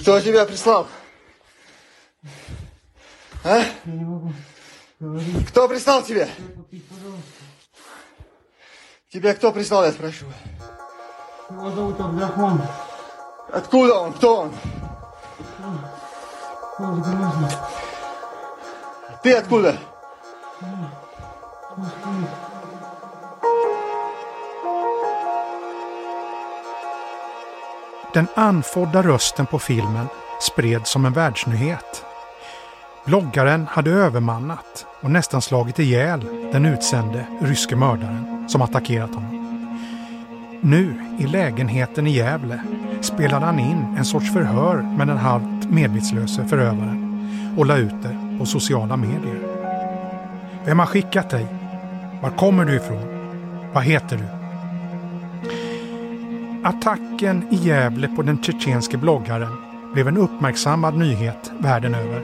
Кто тебя прислал? А? Я не могу говорить. Кто прислал тебя? Попить. Тебя кто прислал, я спрашиваю? Его зовут Абдрахман. Откуда он? Кто он? Он из Грозного. Ты откуда? Москвы. Den anfodda rösten på filmen spreds som en världsnyhet. Bloggaren hade övermannat och nästan slagit ihjäl den utsände ryske mördaren som attackerat honom. Nu, i lägenheten i Gävle, spelade han in en sorts förhör med den halvt medvetslöse förövaren och la ut det på sociala medier. Vem har skickat dig? Var kommer du ifrån? Vad heter du? Attacken i Gävle på den tjetjenske bloggaren blev en uppmärksammad nyhet världen över.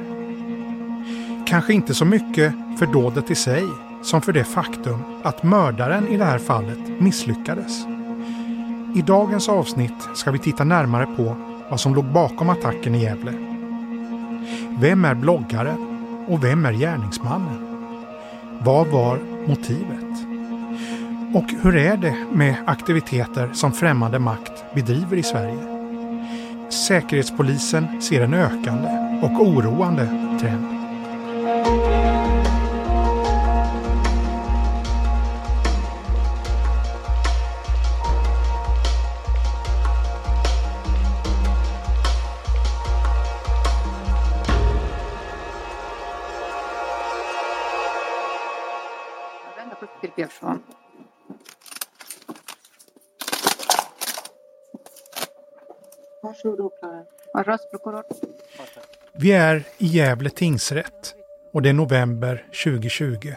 Kanske inte så mycket för dådet i sig som för det faktum att mördaren i det här fallet misslyckades. I dagens avsnitt ska vi titta närmare på vad som låg bakom attacken i Gävle. Vem är bloggaren och vem är gärningsmannen? Vad var motivet? Och hur är det med aktiviteter som främmande makt bedriver i Sverige? Säkerhetspolisen ser en ökande och oroande trend. Varsågod. Vi är i Gävle tingsrätt och det är november 2020.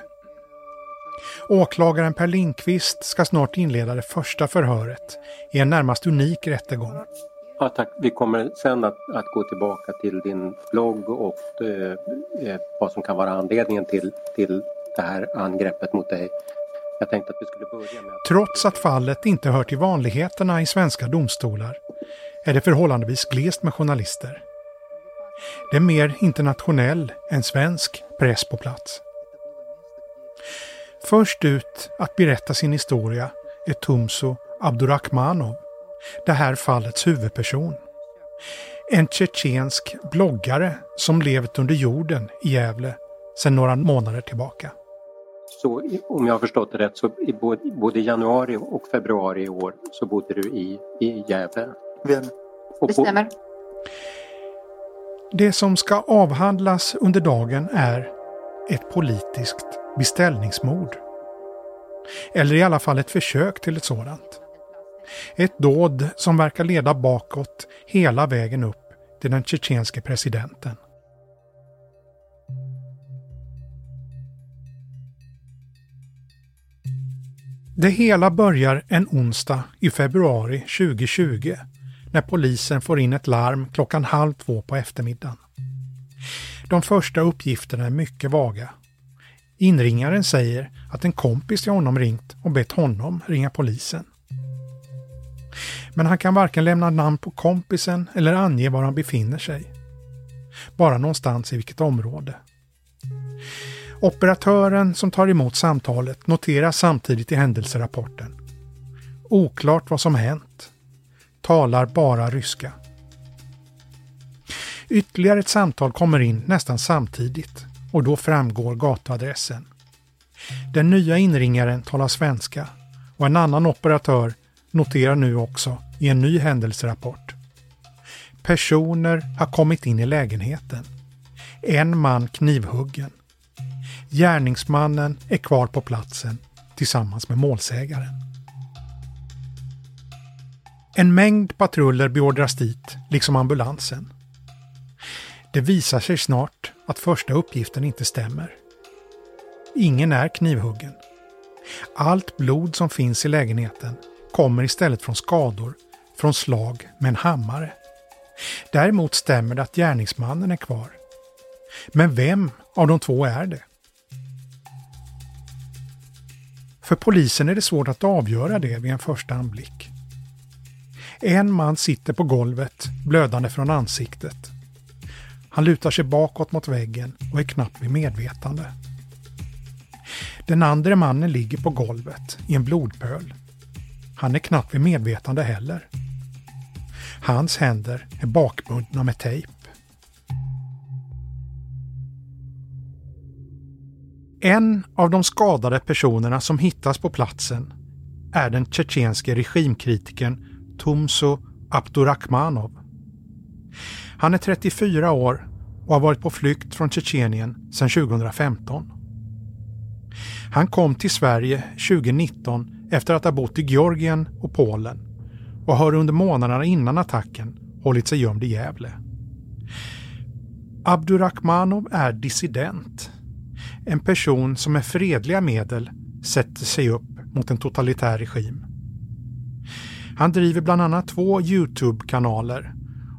Åklagaren Per Lindqvist ska snart inleda det första förhöret i en närmast unik rättegång. Ja, tack. Vi kommer sen att, att gå tillbaka till din blogg och eh, eh, vad som kan vara anledningen till, till det här angreppet mot dig. Jag tänkte att vi skulle börja med att... Trots att fallet inte hör till vanligheterna i svenska domstolar är det förhållandevis glest med journalister. Det är mer internationell än svensk press på plats. Först ut att berätta sin historia är Tumso Abdurakhmanov, det här fallets huvudperson. En tjetjensk bloggare som levt under jorden i Gävle sedan några månader tillbaka. Så om jag har förstått det rätt så i både, både januari och februari i år så bodde du i, i Gävle. Vem? Det. Det som ska avhandlas under dagen är ett politiskt beställningsmord. Eller i alla fall ett försök till ett sådant. Ett dåd som verkar leda bakåt hela vägen upp till den tjetjenske presidenten. Det hela börjar en onsdag i februari 2020 när polisen får in ett larm klockan halv två på eftermiddagen. De första uppgifterna är mycket vaga. Inringaren säger att en kompis till honom ringt och bett honom ringa polisen. Men han kan varken lämna namn på kompisen eller ange var han befinner sig. Bara någonstans i vilket område. Operatören som tar emot samtalet noterar samtidigt i händelserapporten. Oklart vad som hänt. Talar bara ryska. Ytterligare ett samtal kommer in nästan samtidigt och då framgår gatuadressen. Den nya inringaren talar svenska och en annan operatör noterar nu också i en ny händelserapport. Personer har kommit in i lägenheten. En man knivhuggen. Gärningsmannen är kvar på platsen tillsammans med målsägaren. En mängd patruller beordras dit, liksom ambulansen. Det visar sig snart att första uppgiften inte stämmer. Ingen är knivhuggen. Allt blod som finns i lägenheten kommer istället från skador från slag med en hammare. Däremot stämmer det att gärningsmannen är kvar. Men vem av de två är det? För polisen är det svårt att avgöra det vid en första anblick. En man sitter på golvet, blödande från ansiktet. Han lutar sig bakåt mot väggen och är knappt vid medvetande. Den andra mannen ligger på golvet i en blodpöl. Han är knappt vid medvetande heller. Hans händer är bakbundna med tejp. En av de skadade personerna som hittas på platsen är den tjetjenske regimkritikern Tumso Abdurakhmanov. Han är 34 år och har varit på flykt från Tjetjenien sedan 2015. Han kom till Sverige 2019 efter att ha bott i Georgien och Polen och har under månaderna innan attacken hållit sig gömd i Gävle. Abdurakhmanov är dissident. En person som med fredliga medel sätter sig upp mot en totalitär regim. Han driver bland annat två Youtube-kanaler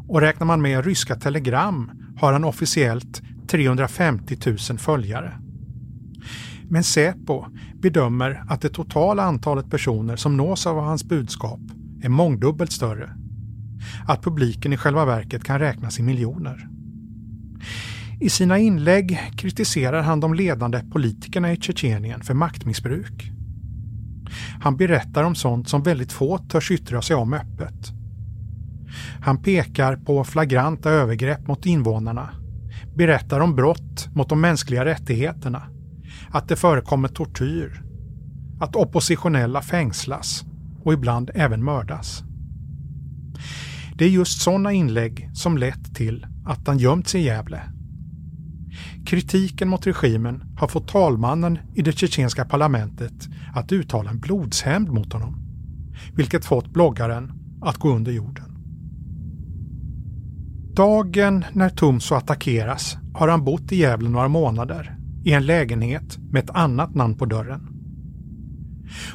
och räknar man med ryska telegram har han officiellt 350 000 följare. Men Säpo bedömer att det totala antalet personer som nås av hans budskap är mångdubbelt större. Att publiken i själva verket kan räknas i miljoner. I sina inlägg kritiserar han de ledande politikerna i Tjetjenien för maktmissbruk. Han berättar om sånt som väldigt få törs yttra sig om öppet. Han pekar på flagranta övergrepp mot invånarna, berättar om brott mot de mänskliga rättigheterna, att det förekommer tortyr, att oppositionella fängslas och ibland även mördas. Det är just sådana inlägg som lett till att han gömt sig i Gävle. Kritiken mot regimen har fått talmannen i det tjetjenska parlamentet att uttala en blodshämnd mot honom, vilket fått bloggaren att gå under jorden. Dagen när Tumso attackeras har han bott i Gävle några månader i en lägenhet med ett annat namn på dörren.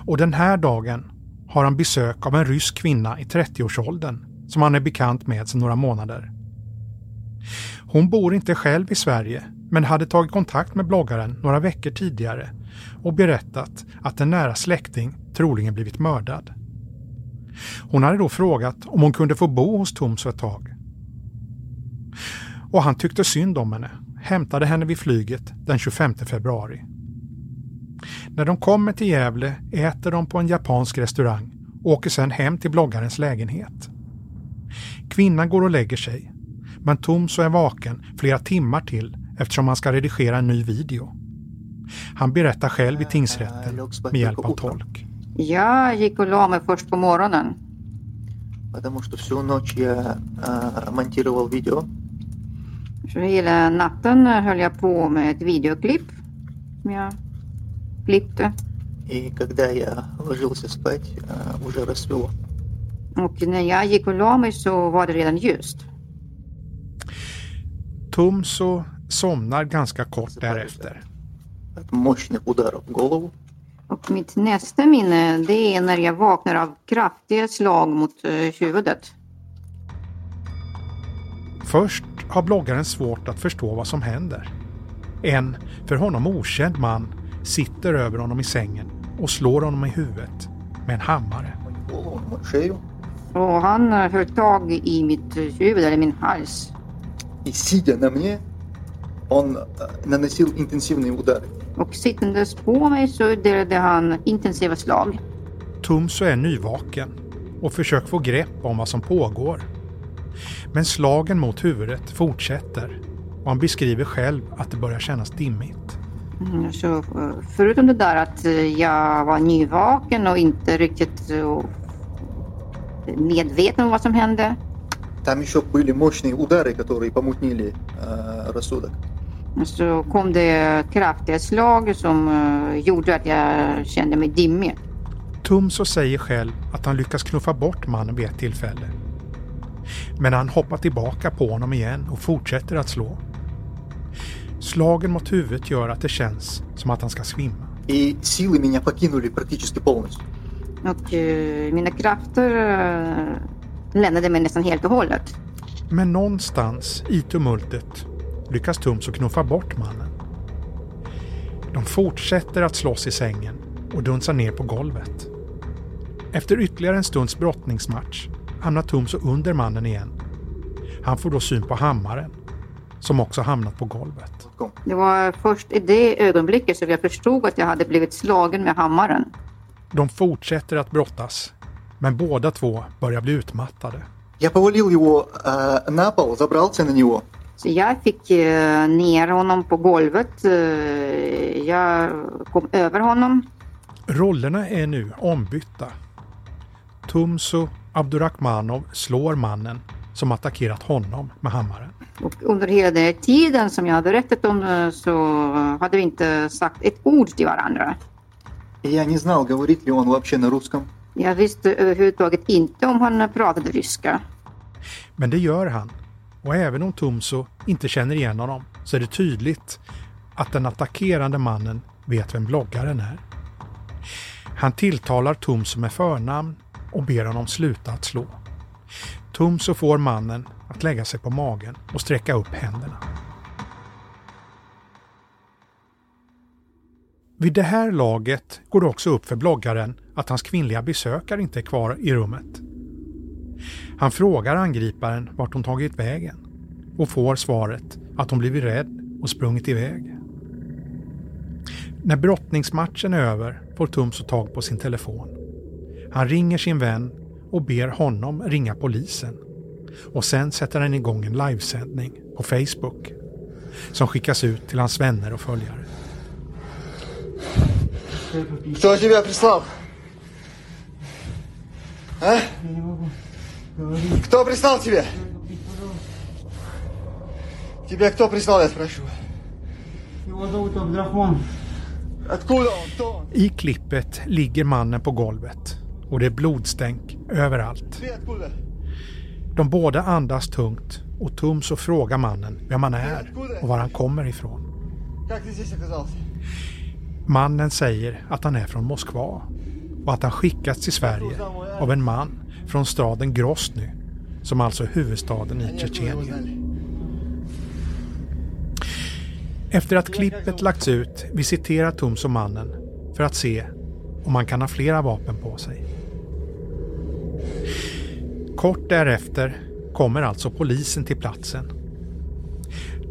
Och den här dagen har han besök av en rysk kvinna i 30-årsåldern som han är bekant med sedan några månader. Hon bor inte själv i Sverige men hade tagit kontakt med bloggaren några veckor tidigare och berättat att en nära släkting troligen blivit mördad. Hon hade då frågat om hon kunde få bo hos Tomso ett tag. Och han tyckte synd om henne, hämtade henne vid flyget den 25 februari. När de kommer till Gävle äter de på en japansk restaurang och åker sedan hem till bloggarens lägenhet. Kvinnan går och lägger sig, men Tomso är vaken flera timmar till eftersom han ska redigera en ny video. Han berättar själv i tingsrätten med hjälp av tolk. Jag gick och la mig först på morgonen. För hela natten höll jag på med ett videoklipp som jag klippte. Och när jag gick och la mig så var det redan ljust. Tumso somnar ganska kort därefter. От мощных ударов в голову. Och mitt nästa minne det är när jag vaknar av kraftiga slag mot eh, huvudet. Först har bloggaren svårt att förstå vad som händer. En för honom okänd man sitter över honom i sängen och slår honom i huvudet med en hammare. Мою голову, на мою шею. Och han eh, höll tag i mitt huvud, eller min hals. И сидя на мне, он а, наносил интенсивные удары. Och sittandes på mig så utdelade han intensiva slag. Tumso är nyvaken och försöker få grepp om vad som pågår. Men slagen mot huvudet fortsätter och han beskriver själv att det börjar kännas dimmigt. Mm, Så eh, förutom det där att eh, jag var nyvaken och inte riktigt eh, medveten om vad som hände. Там еще были мощные удары, которые помутнили а, рассудок. Så kom det kraftiga slag som eh, gjorde att jag kände mig dimmig. Tumso säger själv att han lyckas knuffa bort mannen vid ett tillfälle. Men han hoppar tillbaka på honom igen och fortsätter att slå. Slagen mot huvudet gör att det känns som att han ska svimma. И силы меня покинули практически полностью. Och eh, mina krafter eh, lämnade mig nästan helt och hållet. Men någonstans i tumultet lyckas Tumso knuffa bort mannen. De fortsätter att slåss i sängen och dunsar ner på golvet. Efter ytterligare en stunds brottningsmatch hamnar Tumso under mannen igen. Han får då syn på hammaren, som också hamnat på golvet. Det var först i det ögonblicket som jag förstod att jag hade blivit slagen med hammaren. De fortsätter att brottas, men båda två börjar bli utmattade. Я повалил его э, на пол, забрался на него. Så jag fick eh, ner honom på golvet. Eh, jag kom över honom. Rollerna är nu ombytta. Tumso Abdurakhmanov slår mannen som attackerat honom med hammaren. Och under hela den här tiden som jag har berättat om eh, så hade vi inte sagt ett ord till varandra. Я не знал, говорит ли он вообще на русском. Jag visste överhuvudtaget inte om han pratade ryska. Men det gör han. och även om Tumso inte känner igen honom så är det tydligt att den attackerande mannen vet vem bloggaren är. Han tilltalar Tumso med förnamn och ber honom sluta att slå. Tumso får mannen att lägga sig på magen och sträcka upp händerna. Vid det här laget går det också upp för bloggaren att hans kvinnliga besökare inte är kvar i rummet. Han frågar angriparen vart hon tagit vägen och får svaret att hon blivit rädd och sprungit iväg. När brottningsmatchen är över får Tumso tag på sin telefon. Han ringer sin vän och ber honom ringa polisen. Och sen sätter han igång en livesändning på Facebook som skickas ut till hans vänner och följare. Кто тебя прислал? А? Кто прислал тебя? Тебя кто прислал, я спрашиваю? Его зовут Абдрахман. Откуда он? Кто он? I klippet ligger mannen på golvet och det är blodstänk överallt. Ты откуда? De båda andas tungt och Tumso frågar mannen vem han är och var han kommer ifrån. Как ты здесь оказался? Mannen säger att han är från Moskva och att han skickats till Sverige av en man från staden Grozny som alltså är huvudstaden i Tjetjenien. Efter att klippet lagts ut visiterar Tumso mannen för att se om han kan ha flera vapen på sig. Kort därefter kommer alltså polisen till platsen.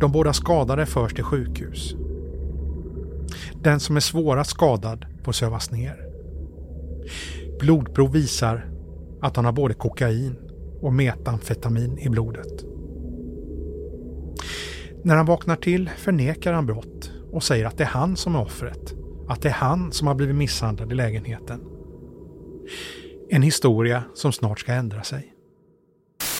De båda skadade förs till sjukhus. Den som är svårast skadad får sövas ner. Blodprov visar att han har både kokain och metamfetamin i blodet. När han vaknar till förnekar han brott och säger att det är han som är offret. Att det är han som har blivit misshandlad i lägenheten. En historia som snart ska ändra sig.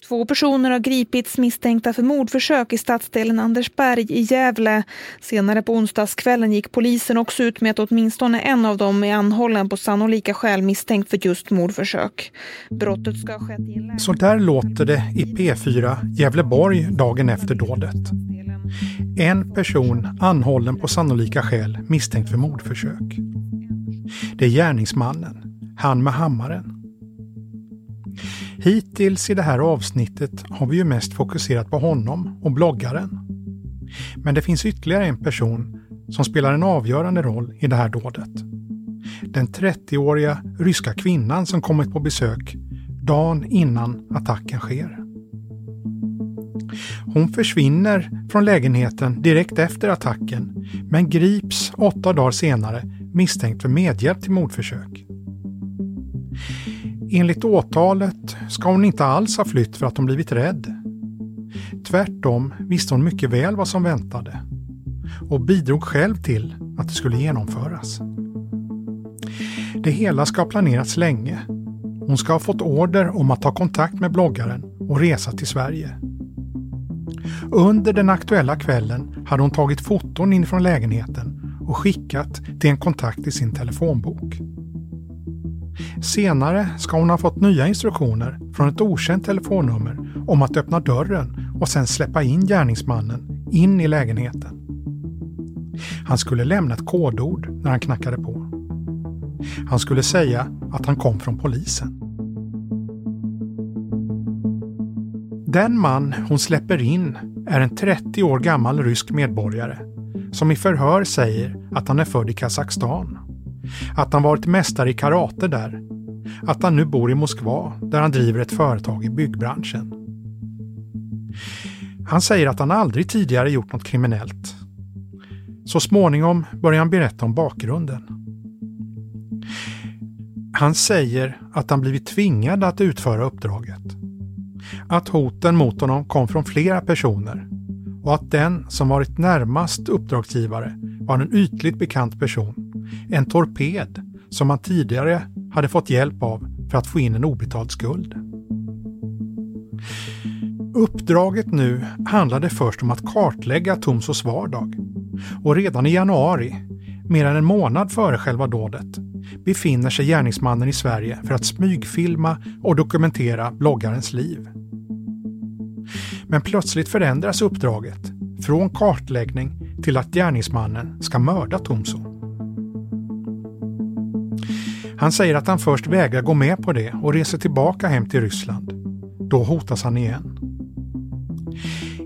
Två personer har gripits misstänkta för mordförsök i stadsdelen Andersberg i Gävle. Senare på onsdagskvällen gick polisen också ut med att åtminstone en av dem är anhållen på sannolika skäl misstänkt för just mordförsök. Brottet ska ha skett i en Så där låter det i P4 Gävleborg dagen efter dådet. En person anhållen på sannolika skäl misstänkt för mordförsök. Det är gärningsmannen, han med hammaren. Hittills i det här avsnittet har vi ju mest fokuserat på honom och bloggaren. Men det finns ytterligare en person som spelar en avgörande roll i det här dådet. Den 30-åriga ryska kvinnan som kommit på besök dagen innan attacken sker. Hon försvinner från lägenheten direkt efter attacken men grips åtta dagar senare misstänkt för medhjälp till mordförsök. Enligt åtalet ska hon inte alls ha flytt för att hon blivit rädd. Tvärtom visste hon mycket väl vad som väntade och bidrog själv till att det skulle genomföras. Det hela ska ha planerats länge. Hon ska ha fått order om att ta kontakt med bloggaren och resa till Sverige. Under den aktuella kvällen hade hon tagit foton inifrån lägenheten och skickat till en kontakt i sin telefonbok. Senare ska hon ha fått nya instruktioner från ett okänt telefonnummer om att öppna dörren och sen släppa in gärningsmannen in i lägenheten. Han skulle lämna ett kodord när han knackade på. Han skulle säga att han kom från polisen. Den man hon släpper in är en 30 år gammal rysk medborgare som i förhör säger att han är född i Kazakstan. Att han varit mästare i karate där att han nu bor i Moskva där han driver ett företag i byggbranschen. Han säger att han aldrig tidigare gjort något kriminellt. Så småningom börjar han berätta om bakgrunden. Han säger att han blivit tvingad att utföra uppdraget. Att hoten mot honom kom från flera personer och att den som varit närmast uppdragsgivare var en ytligt bekant person, en torped som han tidigare hade fått hjälp av för att få in en obetald skuld. Uppdraget nu handlade först om att kartlägga Tomsos vardag och redan i januari, mer än en månad före själva dådet, befinner sig gärningsmannen i Sverige för att smygfilma och dokumentera bloggarens liv. Men plötsligt förändras uppdraget från kartläggning till att gärningsmannen ska mörda Tomso. Han säger att han först vägrar gå med på det och reser tillbaka hem till Ryssland. Då hotas han igen.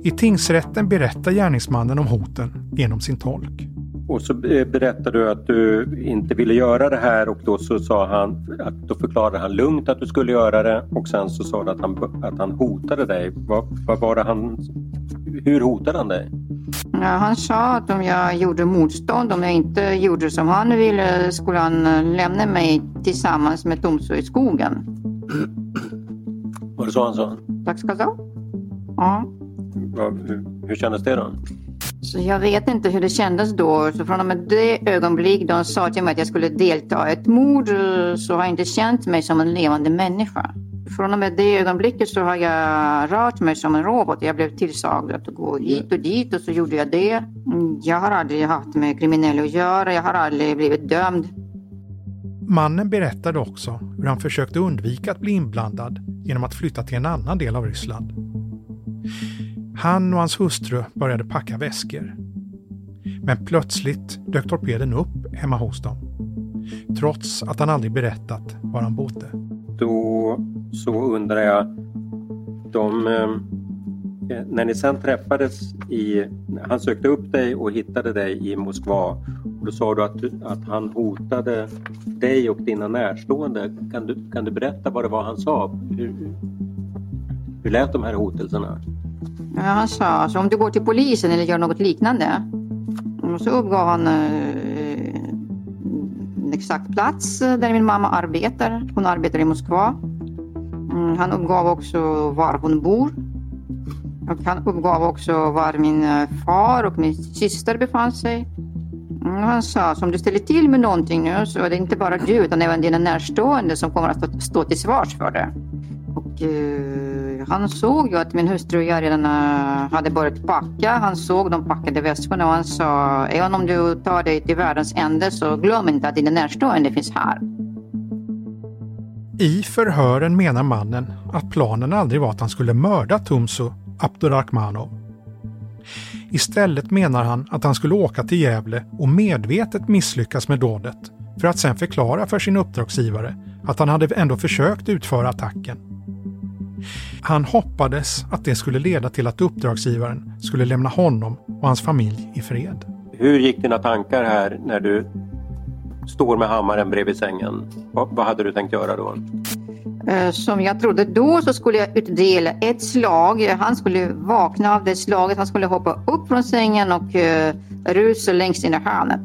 I tingsrätten berättar gärningsmannen om hoten genom sin tolk. Och så eh, berättade du att du inte ville göra det här och då så sa han att då förklarade han lugnt att du skulle göra det och sen så sa du att han, att han hotade dig. Vad, vad var det han, hur hotade han dig? Ja, han sa att om jag gjorde motstånd, om jag inte gjorde som han ville, skulle han lämna mig tillsammans med Tomso i skogen. Var det så han sa? Tack ska du ha. Ja. Vad- hur, hur kändes det då? Så jag vet inte hur det kändes då. Så från och med det ögonblick de sa till mig att jag skulle delta i ett mord eh, så har jag inte känt mig som en levande människa. Från och med det ögonblicket så har jag rört mig som en robot. Jag blev tillsagd att gå hit och dit och så gjorde jag det. Mm, jag har aldrig haft med kriminella att göra. Jag har aldrig blivit dömd. Mannen berättade också hur han försökte undvika att bli inblandad genom att flytta till en annan del av Ryssland. Han och hans hustru började packa väskor. Men plötsligt dök torpeden upp hemma hos dem. Trots att han aldrig berättat var han bodde. Då så undrar jag, de, eh, när ni sen träffades i, han sökte upp dig och hittade dig i Moskva och då sa du att, att han hotade dig och dina närstående. Kan du, kan du berätta vad det var han sa? Hur, hur lät de här hotelserna? Ja, han sa alltså, om du går till polisen eller gör något liknande. Och så uppgav han eh, en exakt plats eh, där min mamma arbetar. Hon arbetar i Moskva. Mm, han uppgav också var hon bor. Och han uppgav också var min eh, far och min syster befann sig. Mm, han sa om du ställer till med någonting nu så är det inte bara du utan även dina närstående som kommer att stå, stå till svars för det. Och eh, han såg ju att min hustru och jag redan eh, hade börjat packa. Han såg de packade väskorna och han sa även om du tar dig till världens ände så glöm inte att dina närstående finns här. I förhören menar mannen att planen aldrig var att han skulle mörda Tumso Abdurakhmanov. Istället menar han att han skulle åka till Gävle och medvetet misslyckas med dådet för att sen förklara för sin uppdragsgivare att han hade ändå försökt utföra attacken. Han hoppades att det skulle leda till att uppdragsgivaren skulle lämna honom och hans familj i fred. Hur gick dina tankar här när du står med hammaren bredvid sängen? Vad, vad hade du tänkt göra då? Eh, Som jag trodde då så skulle jag utdela ett slag. Han skulle vakna av det slaget. Han skulle hoppa upp från sängen och eh, rusa längst in i hörnet.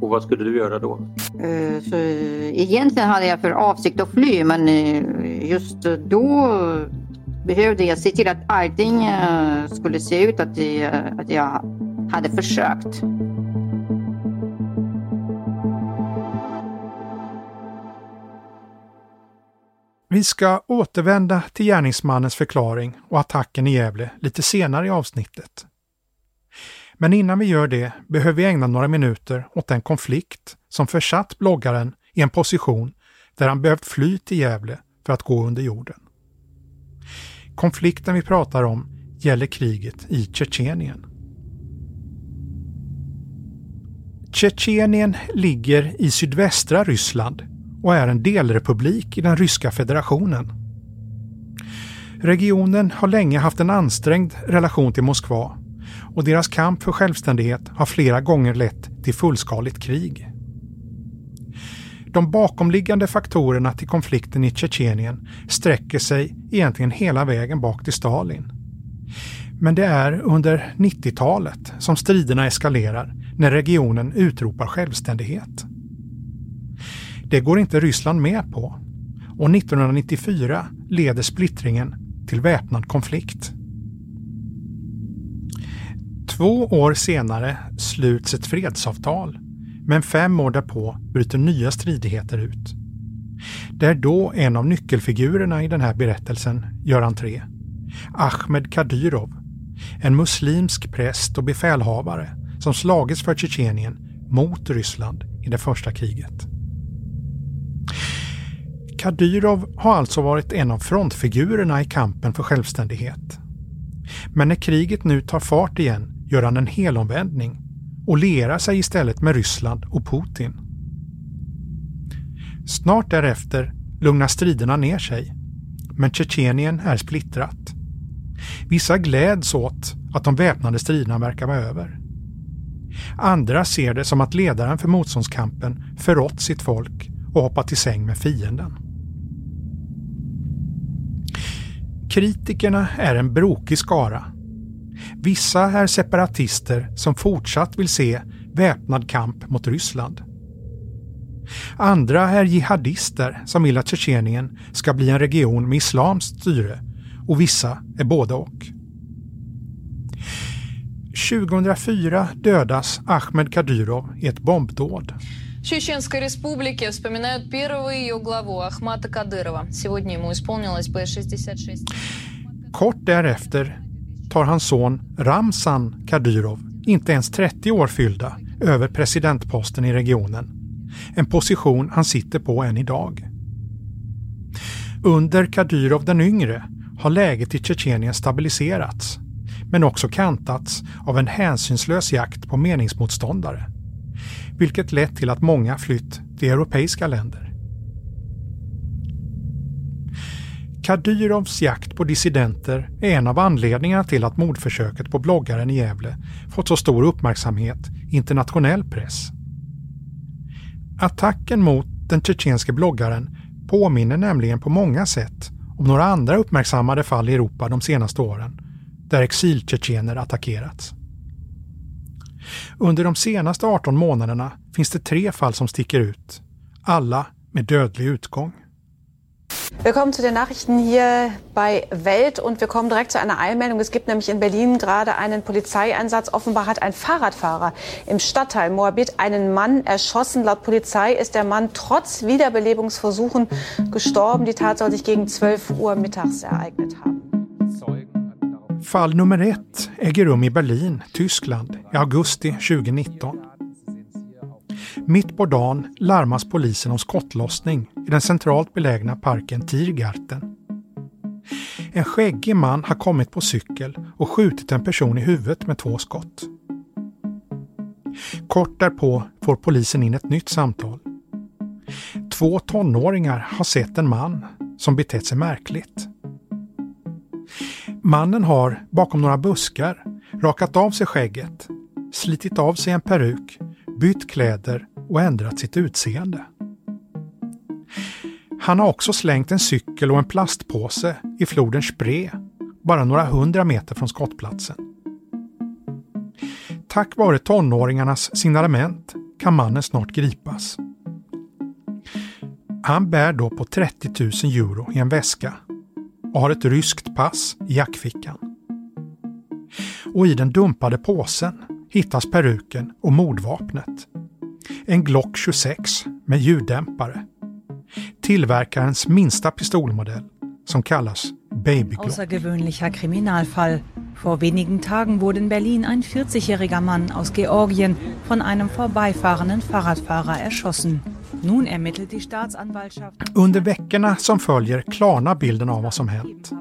Och vad skulle du göra då? Eh, så eh, egentligen hade jag för avsikt att fly men eh, just då behövde jag se till att allting skulle se ut att jag, att jag hade försökt. Vi ska återvända till gärningsmannens förklaring och attacken i Gävle lite senare i avsnittet. Men innan vi gör det behöver vi ägna några minuter åt den konflikt som försatt bloggaren i en position där han behövt fly till Gävle för att gå under jorden. Konflikten vi pratar om gäller kriget i Tjetjenien. Tjetjenien ligger i sydvästra Ryssland och är en delrepublik i den ryska federationen. Regionen har länge haft en ansträngd relation till Moskva och deras kamp för självständighet har flera gånger lett till fullskaligt krig. De bakomliggande faktorerna till konflikten i Tjetjenien sträcker sig egentligen hela vägen bak till Stalin. Men det är under 90-talet som striderna eskalerar när regionen utropar självständighet. Det går inte Ryssland med på och 1994 leder splittringen till väpnad konflikt. Två år senare sluts ett fredsavtal, men fem år därpå bryter nya stridigheter ut. Det är då en av nyckelfigurerna i den här berättelsen gör entré. Ahmed Kadyrov, en muslimsk präst och befälhavare som slagits för Tjetjenien mot Ryssland i det första kriget. Kadyrov har alltså varit en av frontfigurerna i kampen för självständighet. Men när kriget nu tar fart igen gör han en helomvändning och lierar sig istället med Ryssland och Putin. Snart därefter lugnar striderna ner sig, men Tjetjenien är splittrat. Vissa gläds åt att de väpnade striderna verkar vara över. Andra ser det som att ledaren för motståndskampen förrått sitt folk och hoppat i säng med fienden. Kritikerna är en brokig skara. Vissa är separatister som fortsatt vill se väpnad kamp mot Ryssland. Andra är jihadister som vill att Tjetjenien ska bli en region med islamskt styre och vissa är både och. 2004 dödas Ahmed Kadyrov i ett bombdåd. Чеченской республике вспоминают первого ее главу Ахмата Кадырова. Сегодня ему исполнилось бы 66. Kort därefter tar hans son Ramzan Kadyrov, inte ens 30 år fyllda, över presidentposten i regionen. En position han sitter på än idag. Under Kadyrov den yngre har läget i Tjetjenien stabiliserats, men också kantats av en hänsynslös jakt på meningsmotståndare vilket lett till att många flytt till europeiska länder. Kadyrovs jakt på dissidenter är en av anledningarna till att mordförsöket på bloggaren i Gävle fått så stor uppmärksamhet i internationell press. Attacken mot den tjetjenske bloggaren påminner nämligen på många sätt om några andra uppmärksammade fall i Europa de senaste åren, där exiltjetjener attackerats. Under de senaste 18 månaderna finns det tre fall som sticker ut. Alla med dödlig utgång. Willkommen zu den Nachrichten hier bei Welt und wir kommen direkt zu einer Eilmeldung. Es gibt nämlich in Berlin gerade einen Polizeieinsatz. Offenbar hat ein Fahrradfahrer im Stadtteil Moabit einen Mann erschossen. Laut Polizei ist der Mann trotz Wiederbelebungsversuchen gestorben. Die Tat soll sich gegen 12 Uhr mittags ereignet haben. Fall nummer ett äger rum i Berlin, Tyskland, i augusti 2019. Mitt på dagen larmas polisen om skottlossning i den centralt belägna parken Tiergarten. En skäggig man har kommit på cykel och skjutit en person i huvudet med två skott. Kort därpå får polisen in ett nytt samtal. Två tonåringar har sett en man som betett sig märkligt. Mannen har, bakom några buskar, rakat av sig skägget, slitit av sig en peruk, bytt kläder och ändrat sitt utseende. Han har också slängt en cykel och en plastpåse i floden Spree, bara några hundra meter från skottplatsen. Tack vare tonåringarnas signalement kan mannen snart gripas. Han bär då på 30 000 euro i en väska och har ett ryskt pass i jackfickan. Och i den dumpade påsen hittas peruken och mordvapnet. En Glock 26 med ljuddämpare. Tillverkarens minsta pistolmodell som kallas Baby Glock. Außergewöhnlicher Kriminalfall. Vor wenigen Tagen wurde in Berlin ein 40-jähriger Mann aus Georgien von einem vorbeifahrenden Fahrradfahrer erschossen. Nun ermittelt die Staatsanwaltschaft. Under veckorna som följer klarnar bilden av vad som hänt.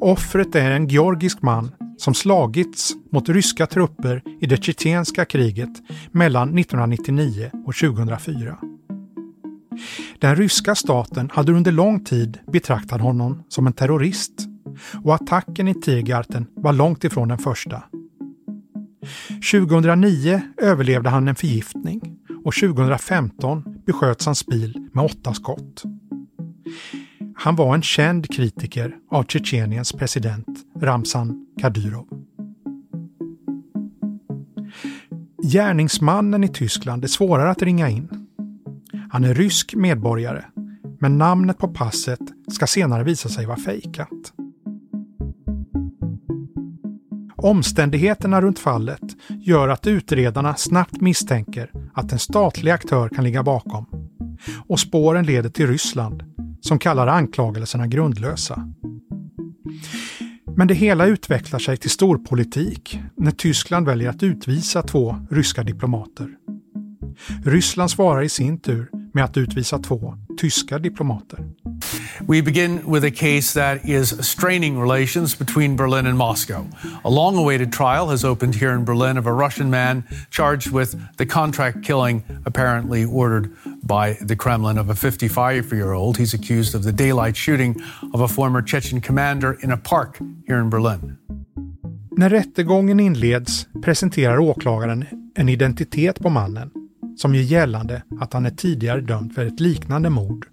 Offret är en georgisk man som slagits mot ryska trupper i det tjetjenska kriget mellan 1999 och 2004. Den ryska staten hade under lång tid betraktat honom som en terrorist och attacken i Tiergarten var långt ifrån den första. 2009 överlevde han en förgiftning och 2015 besköts hans bil med åtta skott. Han var en känd kritiker av Tjetjeniens president Ramzan Kadyrov. Gärningsmannen i Tyskland är svårare att ringa in. Han är rysk medborgare, men namnet på passet ska senare visa sig vara fejkat. Omständigheterna runt fallet gör att utredarna snabbt misstänker att en statlig aktör kan ligga bakom. Och spåren leder till Ryssland, som kallar anklagelserna grundlösa. Men det hela utvecklar sig till storpolitik när Tyskland väljer att utvisa två ryska diplomater. Ryssland svarar i sin tur med att utvisa två tyska diplomater. We begin with a case that is straining relations between Berlin and Moscow. A long awaited trial has opened here in Berlin of a Russian man charged with the contract killing, apparently ordered by the Kremlin, of a 55 year old. He's accused of the daylight shooting of a former Chechen commander in a park here in Berlin. När rättegången inleds presenterar åklagaren en identitet på mannen som gör gällande att han är tidigare dömd för ett liknande mord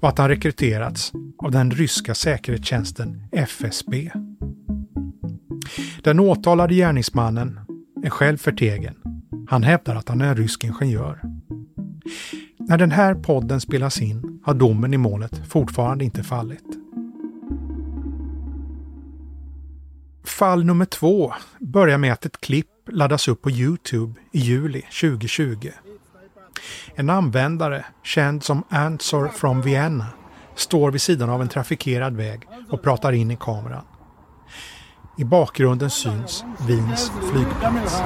och att han rekryterats av den ryska säkerhetstjänsten FSB. Den åtalade gärningsmannen är själv förtegen. Han hävdar att han är en rysk ingenjör. När den här podden spelas in har domen i målet fortfarande inte fallit. Fall nummer två börjar med att ett klipp laddas upp på Youtube i juli 2020. En användare, känd som Answer from Vienna, står vid sidan av en trafikerad väg och pratar in i kameran. I bakgrunden syns Wiens flygplats.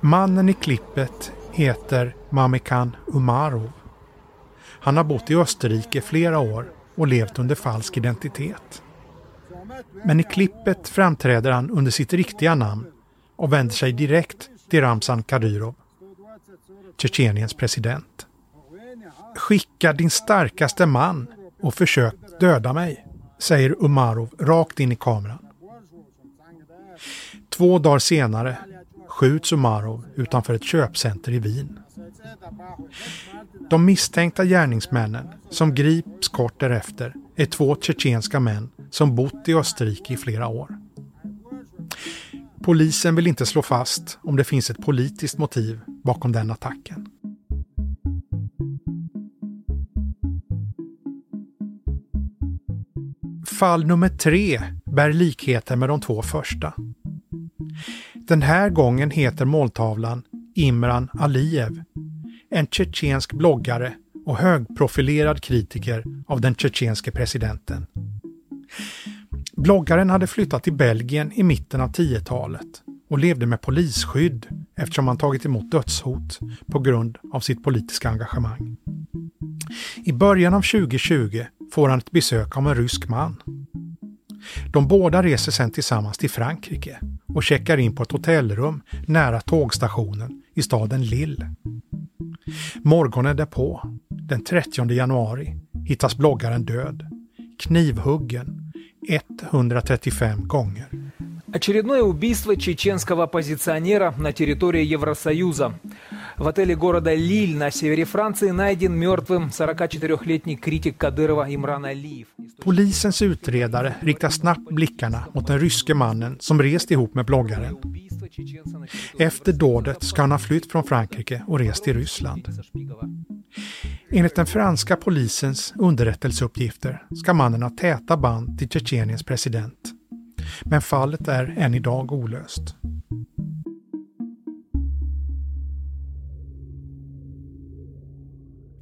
Mannen i klippet heter Mamikan Umarov. Han har bott i Österrike flera år och levt under falsk identitet. Men i klippet framträder han under sitt riktiga namn och vänder sig direkt till Ramzan Kadyrov, Tjetjeniens president. Skicka din starkaste man och försök döda mig, säger Umarov rakt in i kameran. Två dagar senare skjuts Umarov utanför ett köpcenter i Wien. De misstänkta gärningsmännen som grips kort därefter är två tjetjenska män som bott i Österrike i flera år. Polisen vill inte slå fast om det finns ett politiskt motiv bakom den attacken. Fall nummer tre bär likheter med de två första. Den här gången heter måltavlan Imran Aliyev, en tjetjensk bloggare och högprofilerad kritiker av den tjetjenske presidenten. Bloggaren hade flyttat till Belgien i mitten av 10-talet och levde med polisskydd eftersom han tagit emot dödshot på grund av sitt politiska engagemang. I början av 2020 får han ett besök av en rysk man. De båda reser sedan tillsammans till Frankrike och checkar in på ett hotellrum nära tågstationen i staden Lille. Morgonen därpå, den 30 januari, hittas bloggaren död, knivhuggen 135 gånger. Очередное убийство чеченского оппозиционера на территории Евросоюза. В отеле города Лиль на севере Франции найден мертвым 44-летний критик Кадырова Имран Алиев. Polisens utredare riktar snabbt blickarna mot den ryske mannen som rest ihop med bloggaren. Efter dådet ska han ha flytt från Frankrike och rest till Ryssland. Enligt den franska polisens underrättelseuppgifter ska mannen ha täta band till Tjetjeniens president. men fallet är än idag olöst.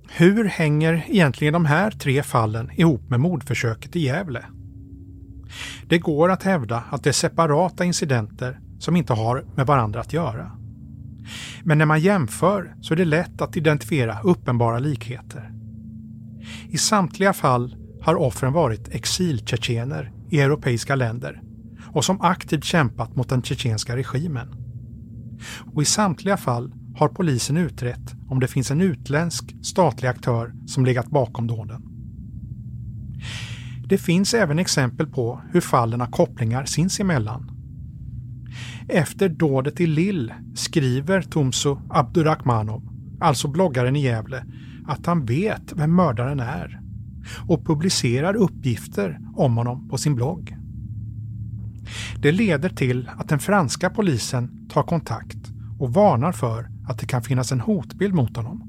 Hur hänger egentligen de här tre fallen ihop med mordförsöket i Gävle? Det går att hävda att det är separata incidenter som inte har med varandra att göra. Men när man jämför så är det lätt att identifiera uppenbara likheter. I samtliga fall har offren varit exiltjetjener i europeiska länder och som aktivt kämpat mot den tjetjenska regimen. Och i samtliga fall har polisen utrett om det finns en utländsk statlig aktör som legat bakom dåden. Det finns även exempel på hur fallen har kopplingar sinsemellan. Efter dådet i Lill skriver Tumso Abdurrahmanov, alltså bloggaren i Gävle, att han vet vem mördaren är och publicerar uppgifter om honom på sin blogg. Det leder till att den franska polisen tar kontakt och varnar för att det kan finnas en hotbild mot honom.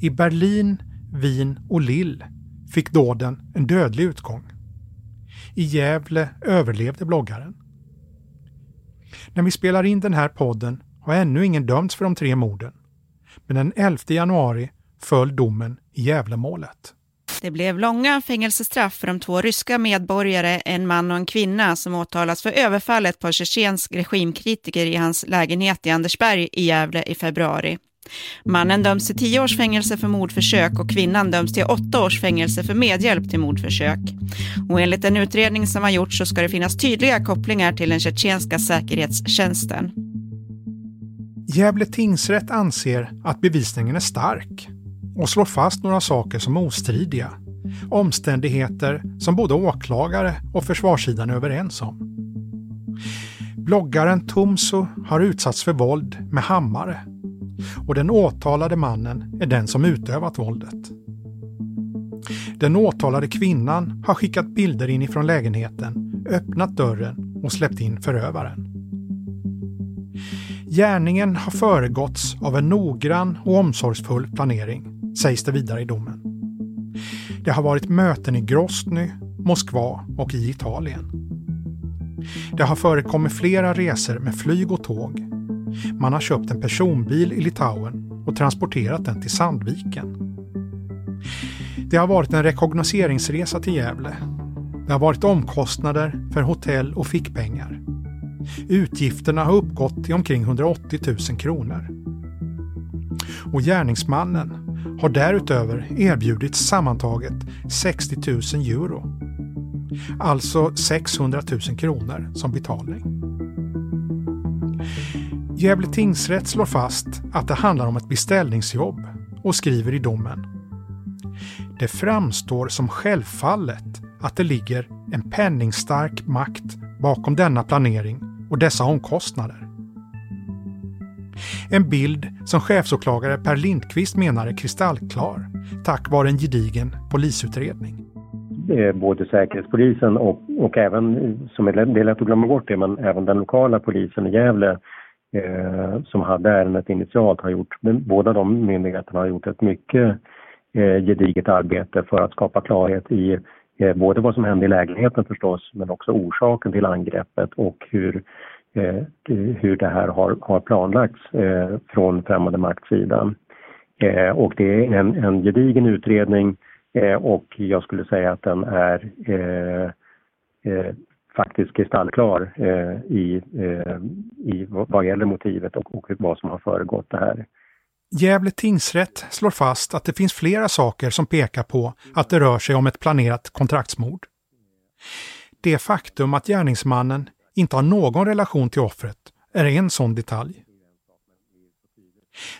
I Berlin, Wien och Lille fick dåden en dödlig utgång. I Gävle överlevde bloggaren. När vi spelar in den här podden har ännu ingen dömts för de tre morden. Men den 11 januari föll domen i Gävlemålet. Det blev långa fängelsestraff för de två ryska medborgare, en man och en kvinna, som åtalas för överfallet på tjetjensk regimkritiker i hans lägenhet i Andersberg i Gävle i februari. Mannen döms till tio års fängelse för mordförsök och kvinnan döms till åtta års fängelse för medhjälp till mordförsök. Och enligt en utredning som har gjorts så ska det finnas tydliga kopplingar till den tjetjenska säkerhetstjänsten. Gävle tingsrätt anser att bevisningen är stark och slår fast några saker som ostridiga. Omständigheter som både åklagare och försvarssidan är överens om. Bloggaren Tumso har utsatts för våld med hammare och den åtalade mannen är den som utövat våldet. Den åtalade kvinnan har skickat bilder inifrån lägenheten, öppnat dörren och släppt in förövaren. Gärningen har föregåtts av en noggrann och omsorgsfull planering, sägs det vidare i domen. Det har varit möten i Grosny, Moskva och i Italien. Det har förekommit flera resor med flyg och tåg. Man har köpt en personbil i Litauen och transporterat den till Sandviken. Det har varit en rekognoseringsresa till Gävle. Det har varit omkostnader för hotell och fickpengar. Utgifterna har uppgått till omkring 180 000 kronor. Och gärningsmannen har därutöver erbjudits sammantaget 60 000 euro. Alltså 600 000 kronor som betalning. Gävle tingsrätt slår fast att det handlar om ett beställningsjobb och skriver i domen. Det framstår som självfallet att det ligger en penningstark makt bakom denna planering och dessa omkostnader. En bild som chefsåklagare Per Lindqvist menar är kristallklar tack vare en gedigen polisutredning. Både Säkerhetspolisen och, och även, som är, det är lätt att glömma bort det, men även den lokala polisen i Gävle eh, som hade ärendet initialt har gjort, båda de myndigheterna har gjort ett mycket eh, gediget arbete för att skapa klarhet i Eh, både vad som hände i lägenheten förstås, men också orsaken till angreppet och hur, eh, hur det här har, har planlagts eh, från främmande maktsidan. Eh, och det är en, en gedigen utredning eh, och jag skulle säga att den är eh, faktiskt kristallklar i, i vad gäller motivet och, och vad som har föregått det här. Gävle tingsrätt slår fast att det finns flera saker som pekar på att det rör sig om ett planerat kontraktsmord. Det faktum att gärningsmannen inte har någon relation till offret är en sån detalj.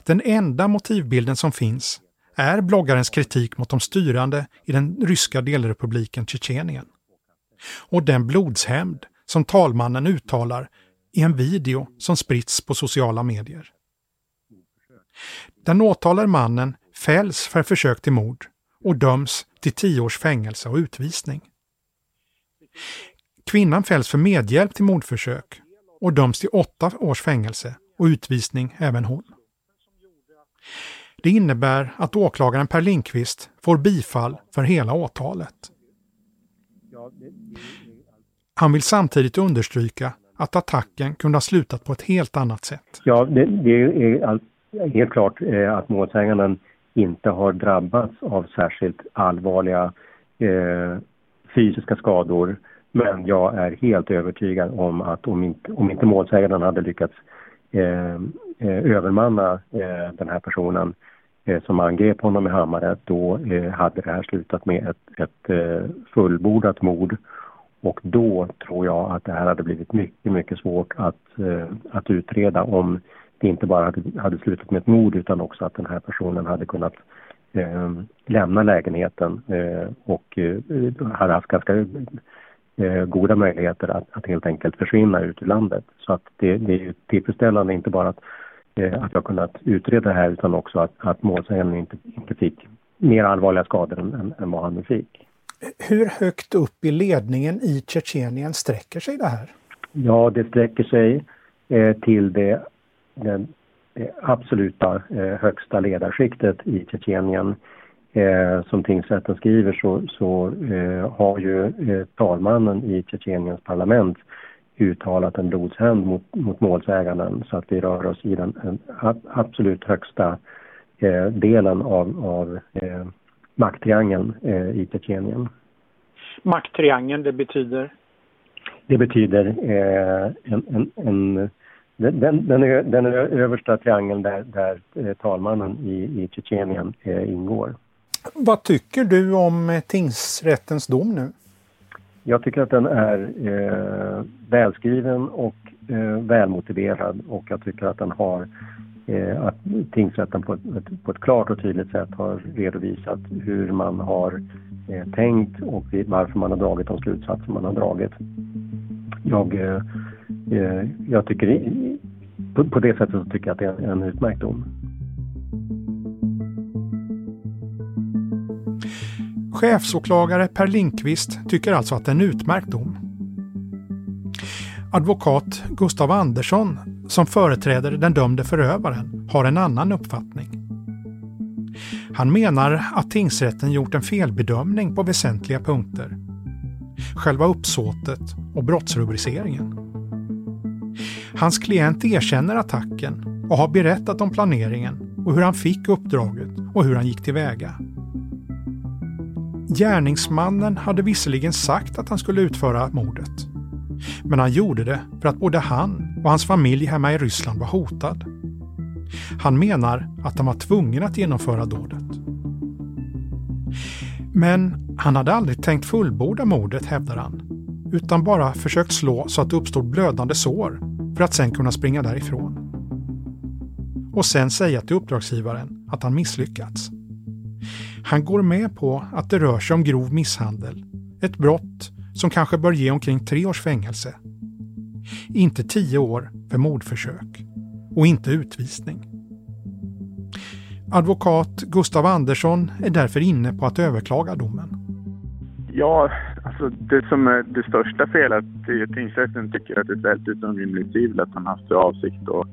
Den enda motivbilden som finns är bloggarens kritik mot de styrande i den ryska delrepubliken Tjetjenien. Och den blodshämnd som talmannen uttalar i en video som spritts på sociala medier. Den åtalade mannen fälls för försök till mord och döms till tio års fängelse och utvisning. Kvinnan fälls för medhjälp till mordförsök och döms till åtta års fängelse och utvisning även hon. Det innebär att åklagaren Per Lindqvist får bifall för hela åtalet. Han vill samtidigt understryka att attacken kunde ha slutat på ett helt annat sätt. Ja, det, det är helt klart eh, att målsäganden inte har drabbats av särskilt allvarliga eh, fysiska skador. Men jag är helt övertygad om att om inte, om inte målsäganden hade lyckats eh, eh övermanna eh, den här personen eh, som angrep honom med hammare, då eh, hade det här slutat med ett, ett eh, fullbordat mord. Och då tror jag att det här hade blivit mycket, mycket svårt att, att utreda om det inte bara hade, hade slutat med ett mord utan också att den här personen hade kunnat eh, lämna lägenheten eh, och eh, hade haft ganska eh, goda möjligheter att, att helt enkelt försvinna ut ur landet. Så att det, det är ju tillfredsställande inte bara att, eh, att jag kunnat utreda det här utan också att, att målsäganden inte, inte fick mer allvarliga skador än, än, än vad han nu fick. Hur högt upp i ledningen i Tjetjenien sträcker sig det här? Ja, det sträcker sig eh, till det, den absoluta eh, högsta ledarskiktet i Tjetjenien. Eh, som tingsrätten skriver så, så eh, har ju eh, talmannen i Tjetjeniens parlament uttalat en blodshämnd mot, mot målsäganden så att vi rör oss i den en, absolut högsta eh, delen av, av eh, makttriangeln eh, i Tjetjenien. Makttriangeln, det betyder? Det betyder eh, en, en, en den, den, den, den översta triangeln där, där talmannen i, i Tjetjenien ingår. Vad tycker du om eh, tingsrättens dom nu? Jag tycker att den är eh, välskriven och eh, välmotiverad och jag tycker att den har eh, att tingsrätten på ett, på ett klart och tydligt sätt har redovisat hur man har eh, tänkt och varför man har dragit de slutsatser man har dragit. Jag, eh, eh jag tycker på, på, det sättet så tycker jag att det är en utmärkt dom. Chefsåklagare Per Linkvist tycker alltså att det är en utmärkt dom. Advokat Gustav Andersson, som företräder den dömde förövaren, har en annan uppfattning. Han menar att tingsrätten gjort en felbedömning på väsentliga punkter. Själva uppsåtet och brottsrubriceringen. Hans klient erkänner attacken och har berättat om planeringen och hur han fick uppdraget och hur han gick tillväga. Gärningsmannen hade visserligen sagt att han skulle utföra mordet. Men han gjorde det för att både han och hans familj hemma i Ryssland var hotad. Han menar att han var tvungen att genomföra dådet. Men han hade aldrig tänkt fullborda mordet, hävdar han, utan bara försökt slå så att det uppstod blödande sår för att sen kunna springa därifrån. Och sen säga till uppdragsgivaren att han misslyckats. Han går med på att det rör sig om grov misshandel, ett brott som kanske bör ge omkring tre års fängelse. Inte tio år för mordförsök och inte utvisning. Advokat Gustav Andersson är därför inne på att överklaga domen. Ja, alltså det som är det största felet är att tingsrätten tycker att det är ställt utom rimligt tvivel att han haft för avsikt att,